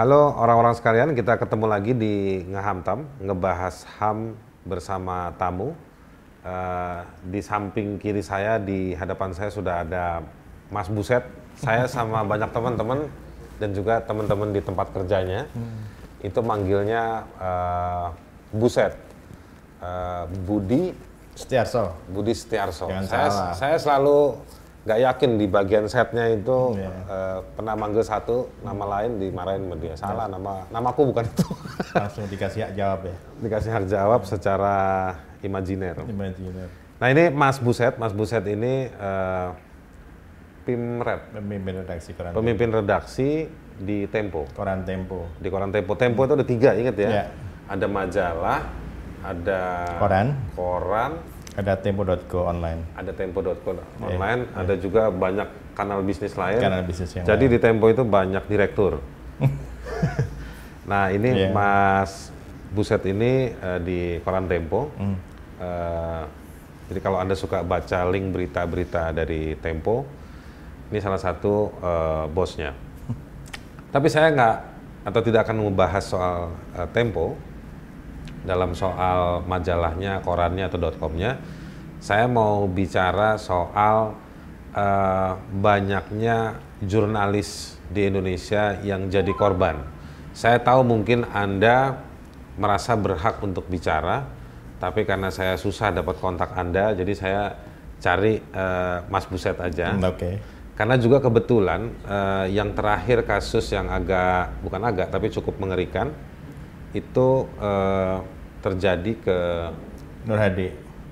Halo orang-orang sekalian, kita ketemu lagi di Ngahamtam, ngebahas HAM bersama tamu. Uh, di samping kiri saya, di hadapan saya sudah ada Mas Buset. Saya sama banyak teman-teman dan juga teman-teman di tempat kerjanya, hmm. itu manggilnya uh, Buset. Uh, Budi Setiarso. Budi Setiarso. saya, saya selalu nggak yakin di bagian setnya itu yeah. Iya. uh, pernah manggil satu nama lain dimarahin sama dia. Salah yeah. nama namaku bukan itu. Langsung dikasih hak jawab ya? Dikasih hak jawab secara imajiner. Imajiner. Nah ini Mas Buset. Mas Buset ini uh, pimret pemimpin redaksi koran pemimpin Tempo. redaksi di Tempo. Koran Tempo. Di koran Tempo. Tempo itu ada tiga ingat ya? Yeah. ada majalah ada koran. koran ada tempo.co online. Ada tempo.co online, yeah, ada juga banyak kanal bisnis lain. Kanal bisnis yang Jadi lain. di Tempo itu banyak direktur. nah, ini yeah. Mas Buset ini uh, di koran Tempo. Mm. Uh, jadi kalau Anda suka baca link berita-berita dari Tempo, ini salah satu uh, bosnya. Tapi saya nggak atau tidak akan membahas soal uh, Tempo, dalam soal majalahnya, korannya atau .comnya, saya mau bicara soal uh, banyaknya jurnalis di Indonesia yang jadi korban. Saya tahu mungkin Anda merasa berhak untuk bicara, tapi karena saya susah dapat kontak Anda, jadi saya cari uh, Mas Buset aja. Hmm, oke. Okay. Karena juga kebetulan uh, yang terakhir kasus yang agak bukan agak tapi cukup mengerikan itu uh, terjadi ke Nur Hadi.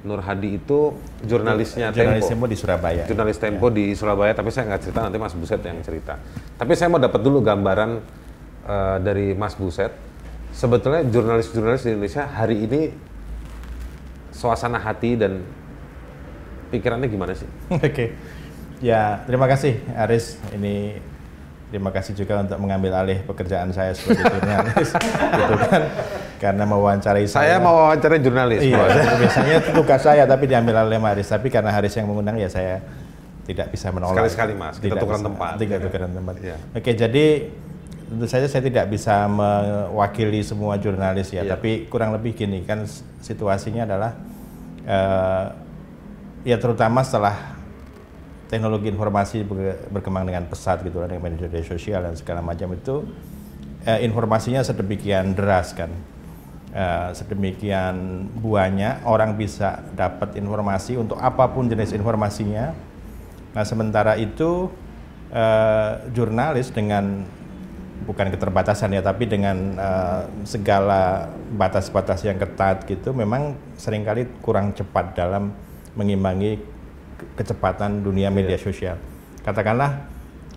Nur Hadi itu jurnalisnya jurnalis Tempo. Tempo di Surabaya. Jurnalis Tempo ya. di Surabaya, tapi saya nggak cerita nanti Mas Buset yang cerita. Tapi saya mau dapat dulu gambaran uh, dari Mas Buset. Sebetulnya jurnalis-jurnalis di Indonesia hari ini suasana hati dan pikirannya gimana sih? Oke. okay. Ya, terima kasih Aris. Ini terima kasih juga untuk mengambil alih pekerjaan saya sebagai jurnalis. Gitu kan. Karena mewawancarai saya saya. mau wawancarai jurnalis iya biasanya itu tugas saya tapi diambil oleh Haris. Tapi karena Haris yang mengundang ya saya tidak bisa menolak. Sekali-sekali mas. Kita tukeran tempat. Tidak tukeran tempat. Ya. oke jadi tentu saja saya tidak bisa mewakili semua jurnalis ya, ya. tapi kurang lebih gini kan situasinya adalah uh, ya terutama setelah teknologi informasi berkembang dengan pesat gitu dengan media sosial dan segala macam itu eh, informasinya sedemikian deras kan. Eh, sedemikian buahnya orang bisa dapat informasi untuk apa pun jenis informasinya. Nah sementara itu eh, jurnalis dengan bukan keterbatasan ya tapi dengan uh, segala batas-batas yang ketat gitu memang sering kali kurang cepat dalam mengimbangi kecepatan dunia media yeah. sosial. Katakanlah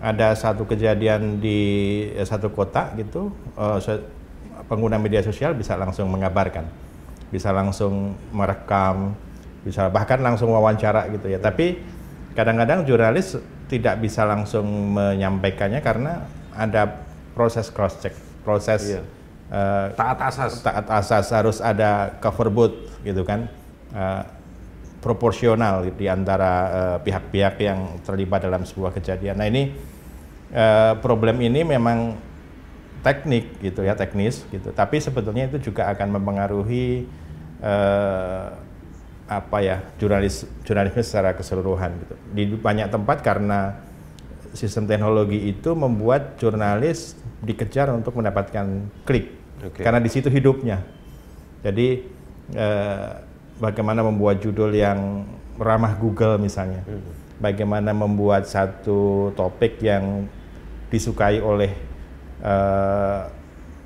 ada satu kejadian di eh, satu kota gitu, uh, pengguna media sosial bisa langsung mengabarkan, bisa langsung merekam, bisa bahkan langsung wawancara gitu ya. Tapi kadang-kadang jurnalis tidak bisa langsung menyampaikannya karena ada proses cross check, proses iya. uh, taat asas, taat asas harus ada cover booth gitu kan. Uh, proporsional di antara eh, pihak-pihak uh, yang terlibat dalam sebuah kejadian. Nah ini uh, problem ini memang teknik gitu ya teknis gitu. Tapi sebetulnya itu juga akan mempengaruhi uh, apa ya jurnalis jurnalisme secara keseluruhan gitu. Di banyak tempat karena sistem teknologi itu membuat jurnalis dikejar untuk mendapatkan klik okay. karena di situ hidupnya. Jadi uh, bagaimana membuat judul yang ramah Google misalnya, hmm. bagaimana membuat satu topik yang disukai oleh uh,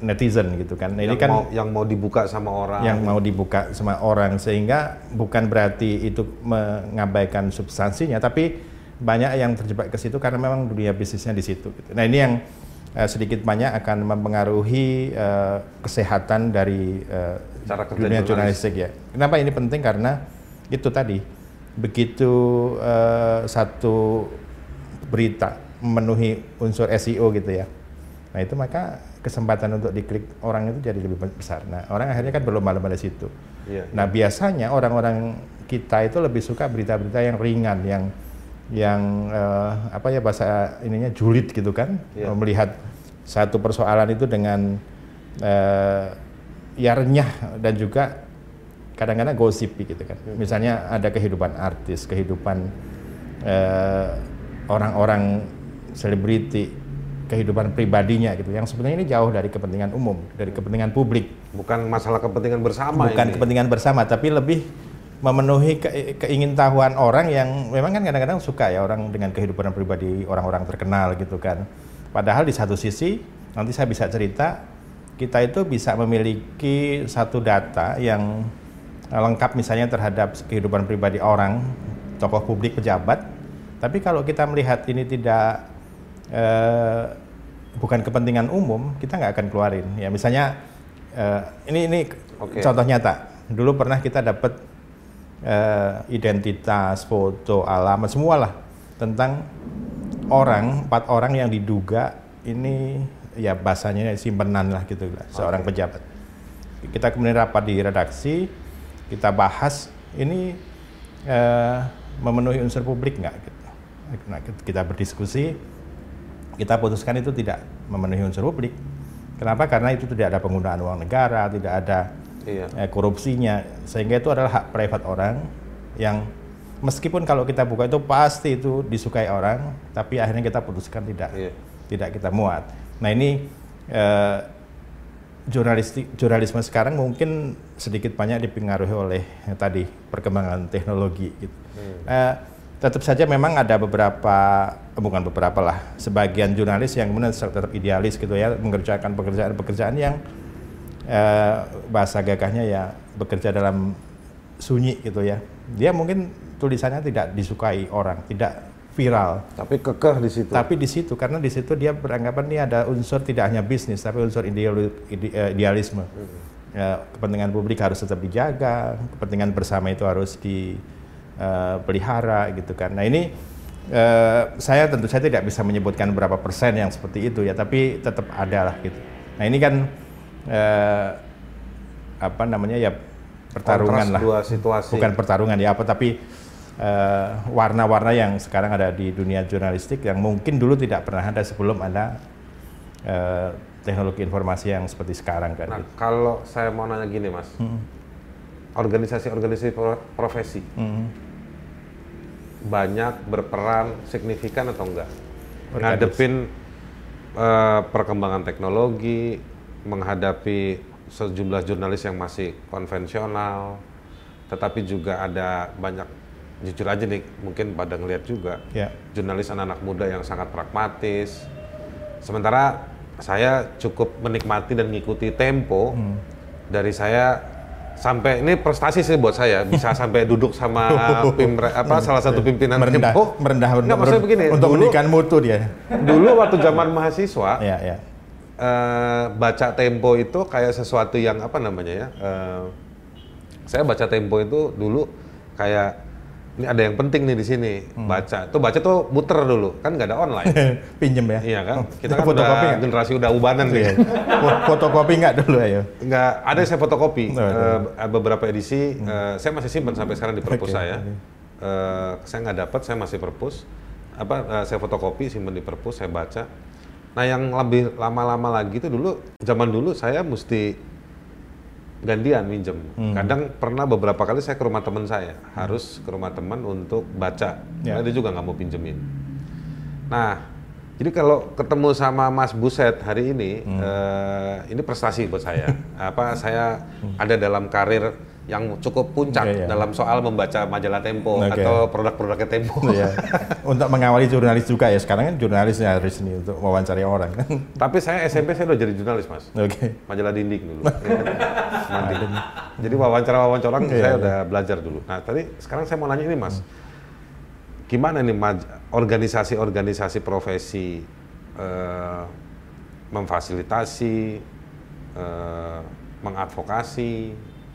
netizen gitu kan. Nah, ini kan mau, yang mau dibuka sama orang. Yang mau dibuka sama orang sehingga bukan berarti itu mengabaikan substansinya, tapi banyak yang terjebak ke situ karena memang dunia bisnisnya di situ. Gitu. Nah ini yang uh, sedikit banyak akan mempengaruhi uh, kesehatan dari uh, cara dunia jurnalistik ya. Kenapa ini penting karena itu tadi begitu uh, satu berita memenuhi unsur SEO gitu ya. Nah itu maka kesempatan untuk diklik orang itu jadi lebih besar. Nah orang akhirnya kan belum malam pada situ. Iya, nah biasanya orang-orang kita itu lebih suka berita-berita yang ringan, yang yang uh, apa ya bahasa ininya julid gitu kan, iya. melihat satu persoalan itu dengan uh, ya renyah dan juga kadang-kadang gosip gitu kan. Misalnya ada kehidupan artis, kehidupan uh, orang-orang selebriti, kehidupan pribadinya gitu. Yang sebenarnya ini jauh dari kepentingan umum, dari kepentingan publik. Bukan masalah kepentingan bersama. Bukan ini. kepentingan bersama, tapi lebih memenuhi ke, keingintahuan orang yang memang kan kadang-kadang suka ya orang dengan kehidupan pribadi orang-orang terkenal gitu kan. Padahal di satu sisi nanti saya bisa cerita kita itu bisa memiliki satu data yang lengkap misalnya terhadap kehidupan pribadi orang, tokoh publik, pejabat. Tapi kalau kita melihat ini tidak eh, bukan kepentingan umum, kita nggak akan keluarin. Ya misalnya eh, ini ini okay. contoh nyata. Dulu pernah kita dapat eh, identitas, foto, alamat, semualah tentang orang empat orang yang diduga ini ya bahasanya simpenan lah gitu lah seorang okay. pejabat. Kita kemudian rapat di redaksi, kita bahas ini eh, memenuhi unsur publik nggak gitu. Nah, kita berdiskusi, kita putuskan itu tidak memenuhi unsur publik. Kenapa? Karena itu tidak ada penggunaan uang negara, tidak ada iya. eh, korupsinya, sehingga itu adalah hak private orang yang meskipun kalau kita buka itu pasti itu disukai orang, tapi akhirnya kita putuskan tidak, iya. tidak kita muat. Nah ini eh, jurnalistik jurnalisme sekarang mungkin sedikit banyak dipengaruhi oleh eh, tadi perkembangan teknologi gitu. Hmm. Eh, tetap saja memang ada beberapa bukan beberapa lah sebagian jurnalis yang kemudian tetap idealis gitu ya mengerjakan pekerjaan-pekerjaan yang eh, bahasa gagahnya ya bekerja dalam sunyi gitu ya dia mungkin tulisannya tidak disukai orang tidak viral. Tapi kekeh di situ. Tapi di situ karena di situ dia beranggapan ini ada unsur tidak hanya bisnis tapi unsur eh, idealisme. Hmm. Ya, kepentingan publik harus tetap dijaga, kepentingan bersama itu harus dipelihara eh, uh, gitu kan. Nah ini uh, saya tentu saya tidak bisa menyebutkan berapa persen yang seperti itu ya, tapi tetap ada lah gitu. Nah ini kan uh, apa namanya ya pertarungan Kontras lah. Dua situasi. Bukan pertarungan ya apa tapi Eh, warna-warna uh, yang sekarang ada di dunia jurnalistik yang mungkin dulu tidak pernah ada sebelum ada uh, teknologi informasi yang seperti sekarang kan. Nah, kalau saya mau nanya gini, Mas. Hmm. Organisasi-organisasi profesi hmm. banyak berperan signifikan atau enggak? Ngadepin uh, perkembangan teknologi, menghadapi sejumlah jurnalis yang masih konvensional, tetapi juga ada banyak jujur aja nih mungkin pada ngelihat juga yeah. jurnalis anak-anak muda yang sangat pragmatis sementara saya cukup menikmati dan mengikuti tempo hmm. dari saya sampai ini prestasi sih buat saya bisa sampai duduk sama pim apa salah satu pimpinan merendah, tempo merendah nggak maksudnya begini untuk meningkatkan mutu dia dulu waktu zaman mahasiswa yeah, yeah. Uh, baca tempo itu kayak sesuatu yang apa namanya ya uh, saya baca tempo itu dulu kayak ini ada yang penting nih di sini hmm. baca. Tuh baca tuh muter dulu kan nggak ada online. Pinjem ya. Iya kan? Kita kan fotokopi udah generasi udah ubanan nih. Fotokopi nggak dulu ayo? Nggak ada saya fotokopi. Oh, uh, beberapa edisi hmm. uh, saya masih simpan sampai sekarang di perpus okay. saya. uh, saya nggak dapat saya masih perpus. Apa uh, saya fotokopi simpan di perpus saya baca nah yang lebih lama-lama lagi itu dulu zaman dulu saya mesti gantian minjem. Hmm. Kadang pernah beberapa kali saya ke rumah teman saya, hmm. harus ke rumah teman untuk baca. Ya. Karena dia juga nggak mau pinjemin. Nah, jadi kalau ketemu sama Mas Buset hari ini, hmm. eh, ini prestasi buat saya. Apa saya hmm. ada dalam karir yang cukup puncak okay, yeah. dalam soal membaca majalah Tempo okay. atau produk-produknya Tempo. Yeah. untuk mengawali jurnalis juga ya sekarang kan jurnalisnya harus ini untuk wawancara orang. Tapi saya SMP saya udah jadi jurnalis mas. Oke. Okay. Majalah dinding dulu. Mandi. jadi wawancara-wawancara orang okay, saya yeah. udah belajar dulu. Nah tadi sekarang saya mau nanya ini mas, gimana nih organisasi-organisasi profesi uh, memfasilitasi, uh, mengadvokasi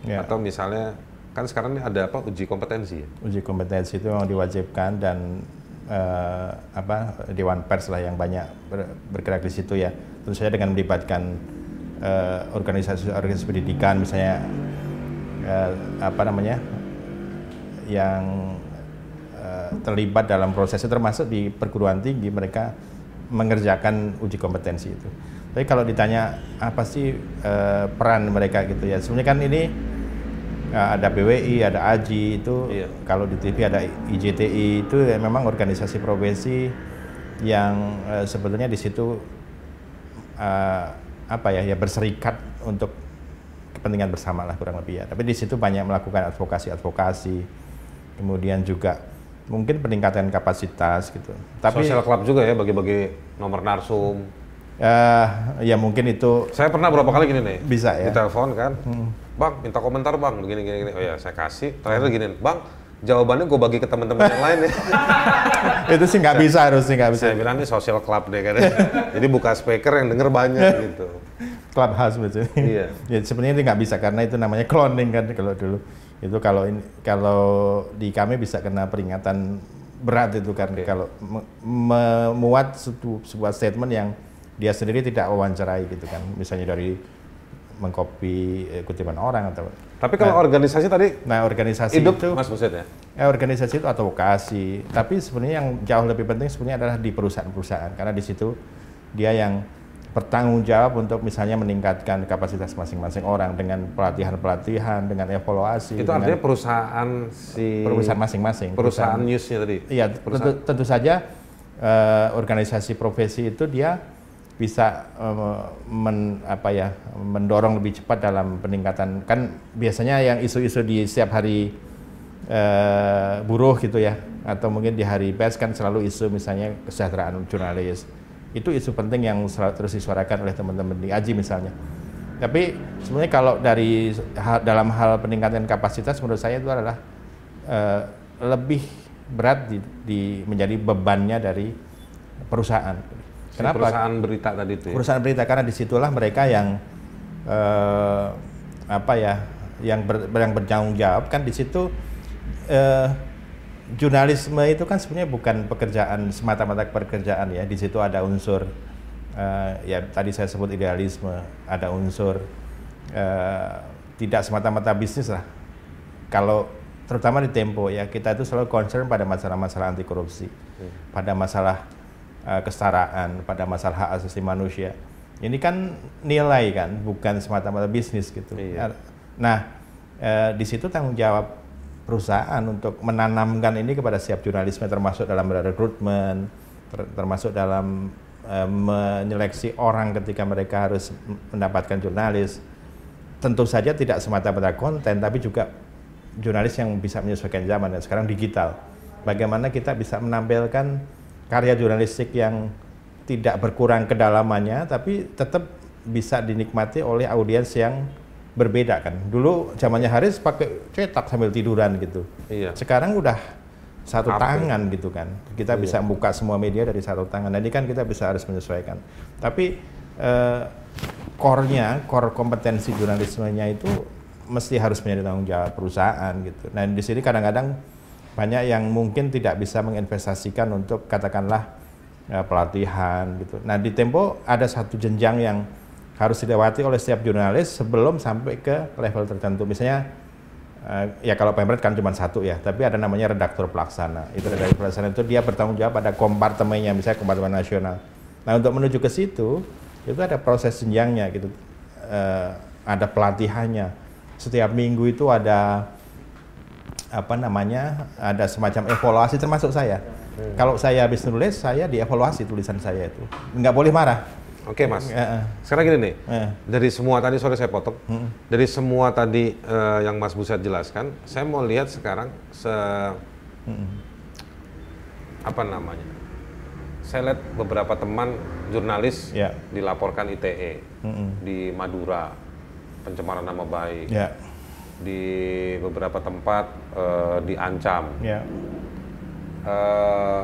Ya. Atau misalnya kan sekarang ini ada apa uji kompetensi ya? Uji kompetensi itu memang diwajibkan dan uh, apa dewan pers lah yang banyak ber, bergerak di situ ya. Tentu saja dengan melibatkan organisasi-organisasi uh, pendidikan misalnya uh, apa namanya yang uh, terlibat dalam prosesnya termasuk di perguruan tinggi mereka mengerjakan uji kompetensi itu. Tapi kalau ditanya apa sih uh, peran mereka gitu ya, sebenarnya kan ini ada BWI, ada AJI itu, iya. kalau di TV ada IJTI itu ya memang organisasi profesi yang uh, sebetulnya di situ uh, apa ya ya berserikat untuk kepentingan bersama lah kurang lebih ya. Tapi di situ banyak melakukan advokasi-advokasi, kemudian juga mungkin peningkatan kapasitas gitu. Tapi social club juga ya bagi-bagi nomor narsum. Uh, ya mungkin itu. Saya pernah berapa kali gini nih. Bisa ya. Ditelepon kan, hmm. Bang minta komentar bang, begini gini gini. Oh ya saya kasih. Terakhir gini, bang jawabannya gue bagi ke teman-teman yang lain ya. itu sih nggak bisa harus sih nggak bisa. Saya bilang ini social club deh kan. Jadi buka speaker yang denger banyak gitu. Clubhouse betul. Iya. ya sebenarnya itu nggak bisa karena itu namanya cloning kan kalau dulu. Itu kalau ini kalau di kami bisa kena peringatan berat itu kan okay. kalau memuat sebuah statement yang dia sendiri tidak wawancarai gitu kan. Misalnya dari mengcopy eh, kutipan orang atau tapi kalau nah, organisasi tadi nah organisasi hidup, itu Mas Buset ya? Ya organisasi itu advokasi. Tapi sebenarnya yang jauh lebih penting sebenarnya adalah di perusahaan-perusahaan. Karena di situ dia yang bertanggung jawab untuk misalnya meningkatkan kapasitas masing-masing orang dengan pelatihan-pelatihan dengan evaluasi itu artinya perusahaan si perusahaan masing-masing. Perusahaan, perusahaan. newsnya tadi? Iya tentu, tentu saja uh, organisasi profesi itu dia bisa uh, men, apa ya mendorong lebih cepat dalam peningkatan. Kan biasanya yang isu-isu di setiap hari uh, buruh gitu ya atau mungkin di hari pers kan selalu isu misalnya kesejahteraan jurnalis. Itu isu penting yang terus disuarakan oleh teman-teman di Aji misalnya. Tapi sebenarnya kalau dari dalam hal peningkatan kapasitas menurut saya itu adalah uh, lebih berat di, di menjadi bebannya dari perusahaan Kenapa? perusahaan berita tadi itu. Ya? Perusahaan berita karena di situlah mereka yang eh, apa ya, yang ber, yang bertanggung jawab kan di situ eh, jurnalisme itu kan sebenarnya bukan pekerjaan semata-mata pekerjaan ya. Di situ ada unsur eh, ya tadi saya sebut idealisme, ada unsur eh, tidak semata-mata bisnis lah. Kalau terutama di Tempo ya kita itu selalu concern pada masalah-masalah anti korupsi, hmm. pada masalah uh, kesetaraan, pada masalah hak asasi manusia. Ini kan nilai kan, bukan semata-mata bisnis gitu. Iya. Nah, uh, di situ tanggung jawab perusahaan untuk menanamkan ini kepada setiap jurnalisme termasuk dalam rekrutmen, ter termasuk dalam uh, menyeleksi orang ketika mereka harus mendapatkan jurnalis. Tentu saja tidak semata-mata konten, tapi juga jurnalis yang bisa menyesuaikan zaman dan sekarang digital. Bagaimana kita bisa menampilkan karya jurnalistik yang tidak berkurang kedalamannya tapi tetap bisa dinikmati oleh audiens yang berbeda kan. Dulu zamannya Haris pakai cetak sambil tiduran gitu. Iya. Sekarang udah satu Apa? tangan gitu kan. Kita iya. bisa buka semua media dari satu tangan. Ini kan kita bisa harus menyesuaikan. Tapi eh, core-nya, core kompetensi jurnalismenya itu mesti harus menjadi tanggung jawab perusahaan gitu. Nah, di sini kadang-kadang banyak yang mungkin tidak bisa menginvestasikan untuk katakanlah ya, pelatihan gitu. Nah di Tempo ada satu jenjang yang harus dilewati oleh setiap jurnalis sebelum sampai ke level tertentu. Misalnya uh, ya kalau pemret kan cuma satu ya, tapi ada namanya redaktur pelaksana. Itu redaktur pelaksana itu dia bertanggung jawab pada kompartemennya, misalnya kompartemen nasional. Nah untuk menuju ke situ itu ada proses jenjangnya gitu, uh, ada pelatihannya. Setiap minggu itu ada apa namanya ada semacam evaluasi termasuk saya. Hmm. Kalau saya habis nulis, saya dievaluasi tulisan saya itu. Nggak boleh marah. Oke mas. Uh, Sekarang gini nih, uh. dari semua tadi sore saya potong, uh. dari semua tadi uh, yang Mas Buset jelaskan, saya mau lihat sekarang se uh. apa namanya? Saya lihat beberapa teman jurnalis yeah. dilaporkan ITE uh. di Madura, pencemaran nama baik. Yeah di beberapa tempat uh, diancam. Yeah. Ya. Uh,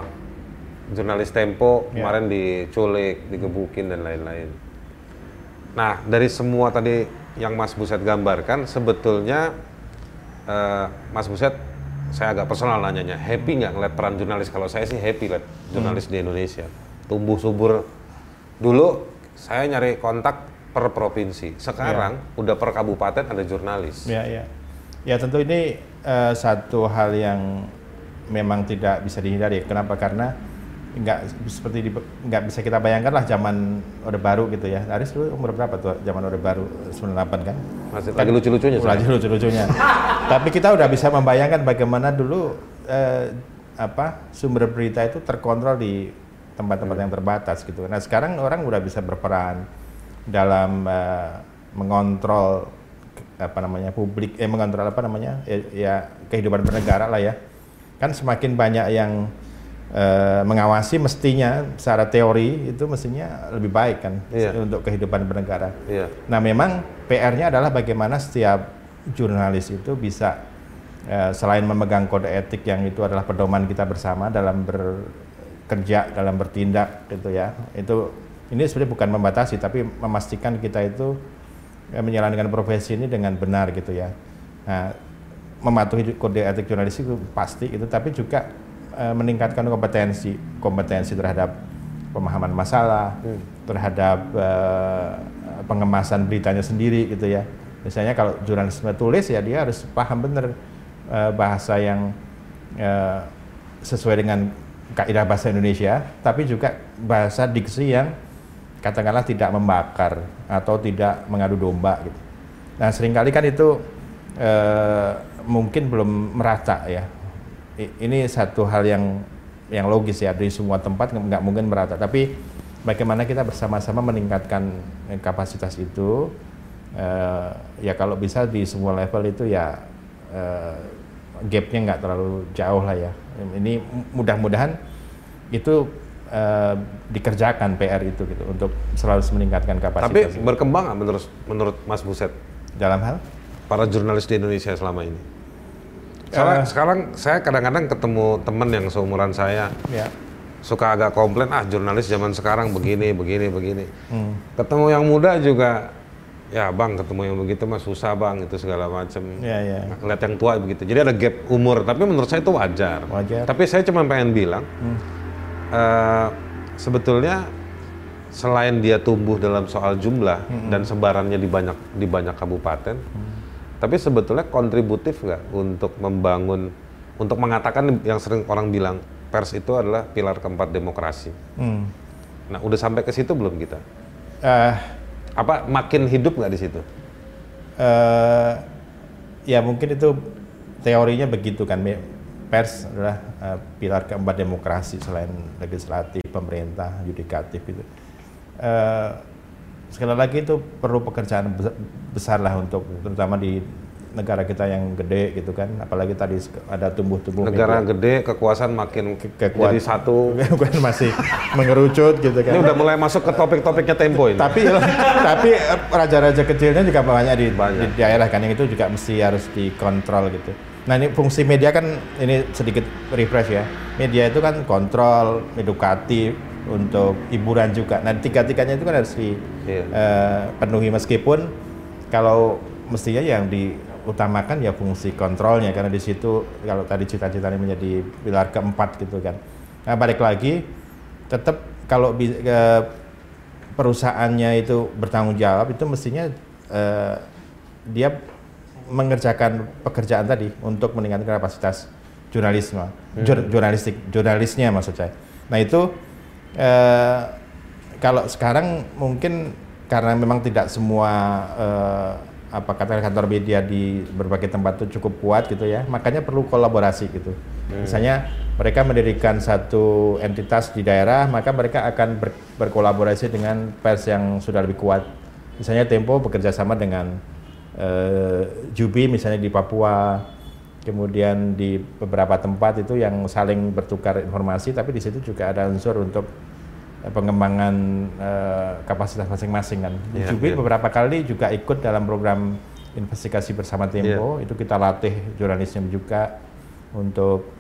jurnalis Tempo yeah. kemarin diculik, digebukin dan lain-lain. Nah dari semua tadi yang Mas Buset gambarkan sebetulnya uh, Mas Buset saya agak personal nanyanya happy nggak ngeliat peran jurnalis kalau saya sih happy lihat jurnalis hmm. di Indonesia tumbuh subur dulu saya nyari kontak per provinsi. Sekarang ya. udah per kabupaten ada jurnalis. Ya, ya. Ya tentu ini uh, satu hal yang memang tidak bisa dihindari. Kenapa? Karena nggak seperti di, nggak bisa kita bayangkan lah zaman Orde Baru gitu ya. Aris dulu umur berapa tuh zaman Orde Baru 98 kan? Masih lagi lucu-lucunya. Lagi lucu-lucunya. Tapi kita udah bisa membayangkan bagaimana dulu eh, apa sumber berita itu terkontrol di tempat-tempat yang terbatas gitu. Nah sekarang orang udah bisa berperan dalam uh, mengontrol apa namanya publik, eh mengontrol apa namanya ya, ya kehidupan bernegara lah ya. Kan semakin banyak yang uh, mengawasi mestinya secara teori itu mestinya lebih baik kan iya. untuk kehidupan bernegara. Iya. Nah memang PR-nya adalah bagaimana setiap jurnalis itu bisa uh, selain memegang kode etik yang itu adalah pedoman kita bersama dalam bekerja dalam bertindak gitu ya itu ini sebenarnya bukan membatasi tapi memastikan kita itu eh, menjalankan profesi ini dengan benar gitu ya. Nah, mematuhi kode etik jurnalistik itu pasti itu tapi juga e, meningkatkan kompetensi kompetensi terhadap pemahaman masalah, hmm. terhadap e, pengemasan beritanya sendiri gitu ya. Misalnya kalau jurnalisme tulis ya dia harus paham benar e, bahasa yang e, sesuai dengan kaidah bahasa Indonesia, tapi juga bahasa diksi yang katakanlah tidak membakar atau tidak mengadu domba gitu. Nah sering kali kan itu e, mungkin belum merata ya. I, ini satu hal yang yang logis ya di semua tempat nggak mungkin merata. Tapi bagaimana kita bersama-sama meningkatkan kapasitas itu e, ya kalau bisa di semua level itu ya e, gapnya nggak terlalu jauh lah ya. Ini mudah-mudahan itu uh, dikerjakan PR itu gitu untuk selalu meningkatkan kapasitas. Tapi itu. berkembang nggak menurut menurut Mas Buset dalam hal para jurnalis di Indonesia selama ini? Sekarang, uh, sekarang saya kadang-kadang ketemu teman yang seumuran saya, ya. suka agak komplain ah jurnalis zaman sekarang begini begini begini. Hmm. Ketemu yang muda juga ya bang ketemu yang begitu mah susah bang itu segala macam ya, ya. ngeliat yang tua begitu jadi ada gap umur tapi menurut saya itu wajar, wajar. tapi saya cuma pengen bilang hmm uh, sebetulnya selain dia tumbuh dalam soal jumlah hmm. dan sebarannya di banyak di banyak kabupaten, hmm. tapi sebetulnya kontributif nggak untuk membangun, untuk mengatakan yang sering orang bilang pers itu adalah pilar keempat demokrasi. Hmm. Nah, udah sampai ke situ belum kita? Uh, Apa makin hidup nggak di situ? Uh, ya mungkin itu teorinya begitu kan pers adalah uh, pilar keempat demokrasi selain legislatif, pemerintah, yudikatif itu. Uh, sekali lagi itu perlu pekerjaan besar lah untuk terutama di negara kita yang gede gitu kan. Apalagi tadi ada tumbuh-tumbuh negara media. gede kekuasaan makin Ke kekuatan, jadi satu. masih mengerucut gitu kan. Ini udah mulai masuk ke topik-topiknya tempo ini. Tapi tapi eh, raja-raja kecilnya juga banyak di, banyak. di daerah kan yang itu juga mesti harus dikontrol gitu Nah ini fungsi media kan ini sedikit refresh ya. Media itu kan kontrol, edukatif, untuk hiburan juga. Nah tiga-tiganya itu kan harus dipenuhi iya. uh, meskipun kalau mestinya yang diutamakan ya fungsi kontrolnya karena di situ kalau tadi cita-citanya menjadi pilar keempat gitu kan. Nah balik lagi tetap kalau uh, perusahaannya itu bertanggung jawab itu mestinya uh, dia mengerjakan pekerjaan tadi untuk meningkatkan kapasitas jurnalisme, hmm. jur, jurnalistik, jurnalisnya maksud saya. Nah itu eh, kalau sekarang mungkin karena memang tidak semua eh, apa kata kantor media di berbagai tempat itu cukup kuat gitu ya, makanya perlu kolaborasi gitu. Hmm. Misalnya mereka mendirikan satu entitas di daerah, maka mereka akan ber, berkolaborasi dengan pers yang sudah lebih kuat. Misalnya Tempo bekerja sama dengan uh, Jubi misalnya di Papua, kemudian di beberapa tempat itu yang saling bertukar informasi, tapi di situ juga ada unsur untuk eh, pengembangan uh, kapasitas masing-masing kan. Yeah, Jubi yeah. beberapa kali juga ikut dalam program investigasi bersama Tempo, yeah. itu kita latih jurnalisnya juga untuk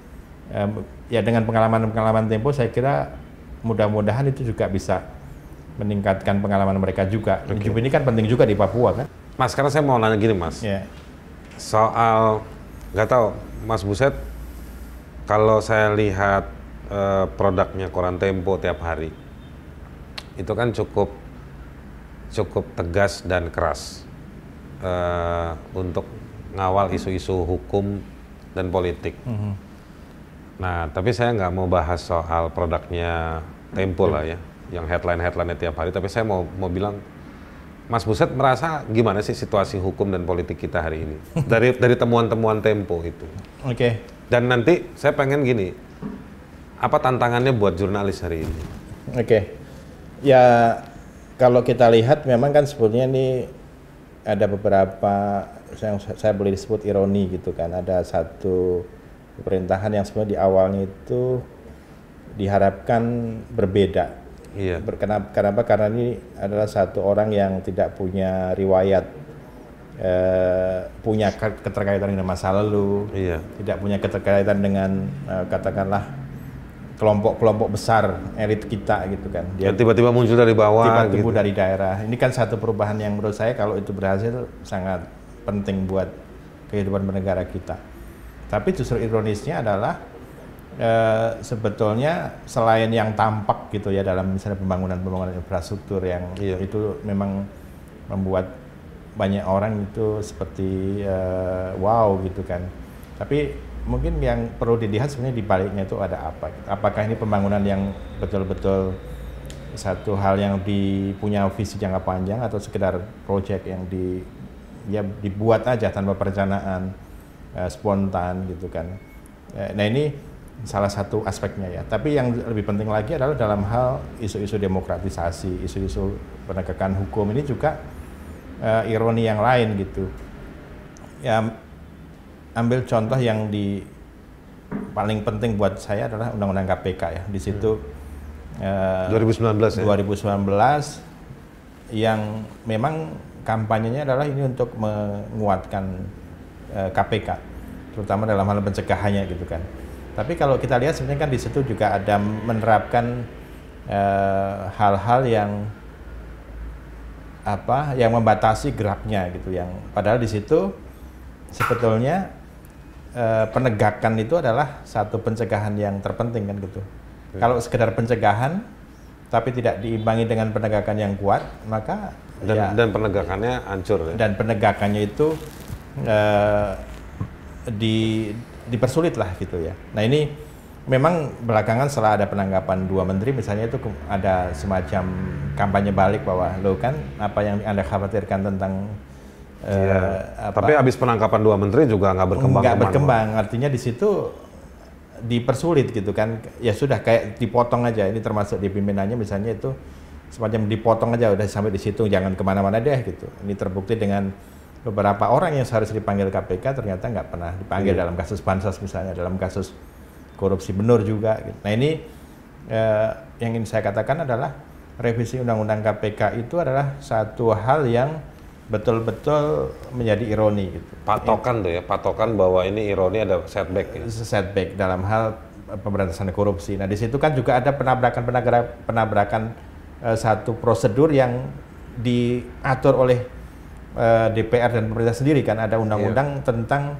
ya dengan pengalaman-pengalaman Tempo saya kira mudah-mudahan itu juga bisa meningkatkan pengalaman mereka juga. Okay. Jubi ini kan penting juga di Papua kan. Mas, sekarang saya mau nanya gini, Mas. Yeah. Soal nggak tahu, Mas Buset, kalau saya lihat uh, produknya koran Tempo tiap hari, itu kan cukup cukup tegas dan keras uh, untuk ngawal isu-isu hukum dan politik. Mm -hmm. Nah, tapi saya nggak mau bahas soal produknya Tempo lah ya, yang headline-headline tiap hari. Tapi saya mau mau bilang, Mas Buset merasa gimana sih situasi hukum dan politik kita hari ini dari dari temuan-temuan Tempo itu. Oke. Okay. Dan nanti saya pengen gini, apa tantangannya buat jurnalis hari ini? Oke. Okay. Ya kalau kita lihat memang kan sebetulnya ini ada beberapa yang saya boleh disebut ironi gitu kan. Ada satu pemerintahan yang sebenarnya di awalnya itu diharapkan berbeda. Iya. Kenapa? Kenapa? Karena ini adalah satu orang yang tidak punya riwayat, eh, punya keterkaitan dengan masa lalu, iya. tidak punya keterkaitan dengan eh, katakanlah kelompok-kelompok besar elit kita gitu kan. Dia tiba-tiba muncul dari bawah, tiba-tiba gitu. dari daerah. Ini kan satu perubahan yang menurut saya kalau itu berhasil sangat penting buat kehidupan bernegara kita. Tapi justru ironisnya adalah e, sebetulnya selain yang tampak gitu ya dalam misalnya pembangunan-pembangunan infrastruktur yang iya. itu memang membuat banyak orang itu seperti e, wow gitu kan. Tapi mungkin yang perlu dilihat sebenarnya di baliknya itu ada apa? Apakah ini pembangunan yang betul-betul satu hal yang dipunya visi jangka panjang atau sekedar proyek yang di ya dibuat aja tanpa perencanaan uh, spontan gitu kan. Nah ini salah satu aspeknya ya. Tapi yang lebih penting lagi adalah dalam hal isu-isu demokratisasi, isu-isu penegakan hukum ini juga uh, ironi yang lain gitu. Ya ambil contoh yang di paling penting buat saya adalah undang-undang KPK ya. Di situ hmm. uh, 2019 ya. 2019 yang memang kampanyenya adalah ini untuk menguatkan Eh, KPK, terutama dalam hal pencegahannya gitu kan. Tapi kalau kita lihat sebenarnya kan di situ juga ada menerapkan eh, hal-hal uh, yang apa yang membatasi geraknya gitu yang padahal di situ sebetulnya uh, penegakan itu adalah satu pencegahan yang terpenting kan gitu. Hmm. Kalau sekedar pencegahan tapi tidak diimbangi dengan penegakan yang kuat maka dan, ya, dan penegakannya hancur ya. Dan penegakannya itu uh, di dipersulit lah gitu ya. Nah ini memang belakangan setelah ada penanggapan dua menteri misalnya itu ada semacam kampanye balik bahwa lo kan apa yang anda khawatirkan tentang uh, apa, tapi habis penangkapan dua menteri juga nggak berkembang nggak berkembang. Artinya di situ dipersulit gitu kan. Ya sudah kayak dipotong aja. Ini termasuk di pimpinannya misalnya itu semacam dipotong aja. Udah sampai di situ jangan ke mana-mana deh gitu. Ini terbukti dengan beberapa orang yang seharusnya dipanggil KPK ternyata nggak pernah dipanggil hmm. dalam kasus bansos misalnya dalam kasus korupsi benur juga. Gitu. Nah ini eh, yang ingin saya katakan adalah revisi undang-undang KPK itu adalah satu hal yang betul-betul menjadi ironi gitu. Patokan tuh ya, patokan bahwa ini ironi ada setback ya. Setback dalam hal pemberantasan korupsi. Nah, di situ kan juga ada penabrakan-penabrakan penabrakan uh, satu prosedur yang diatur oleh uh, eh, DPR dan pemerintah sendiri kan ada undang-undang yeah. tentang